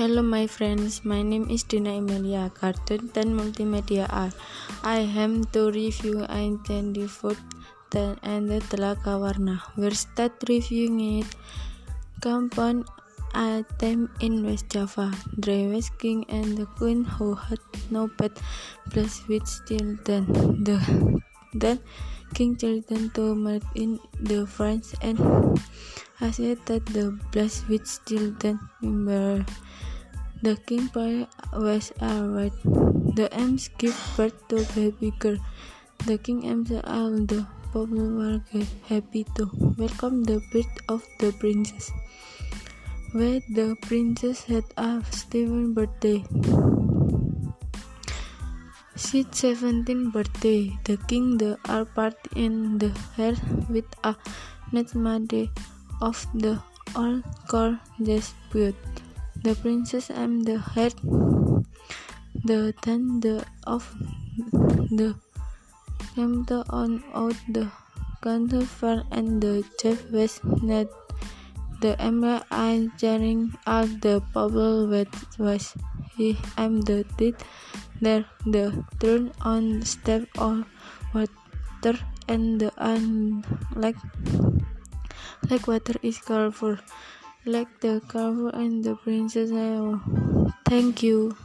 Hello my friends, my name is Dina Emilia, Cartoon and Multimedia Art. I am to review the Fourth and the Telaga Warna. We'll start reviewing it. Compound item in West Java. Dry West King and the Queen who had no pet plus with children. The then King children to meet in the France and I said that the with children remember the king pie was arrived. The M's give birth to baby girl. The king M's all the people were happy to welcome the birth of the princess. Where the princess had a Stephen birthday. She's 17 birthday. The king the are party in the hair with a net of the all core dispute. The princess and the head, the then the of the camped on out the counterfeit and the chef was net. The emerald eye jarring out the bubble with was he am the did there the turn on step or water and the un like like water is colorful like the carver and the princess. Thank you.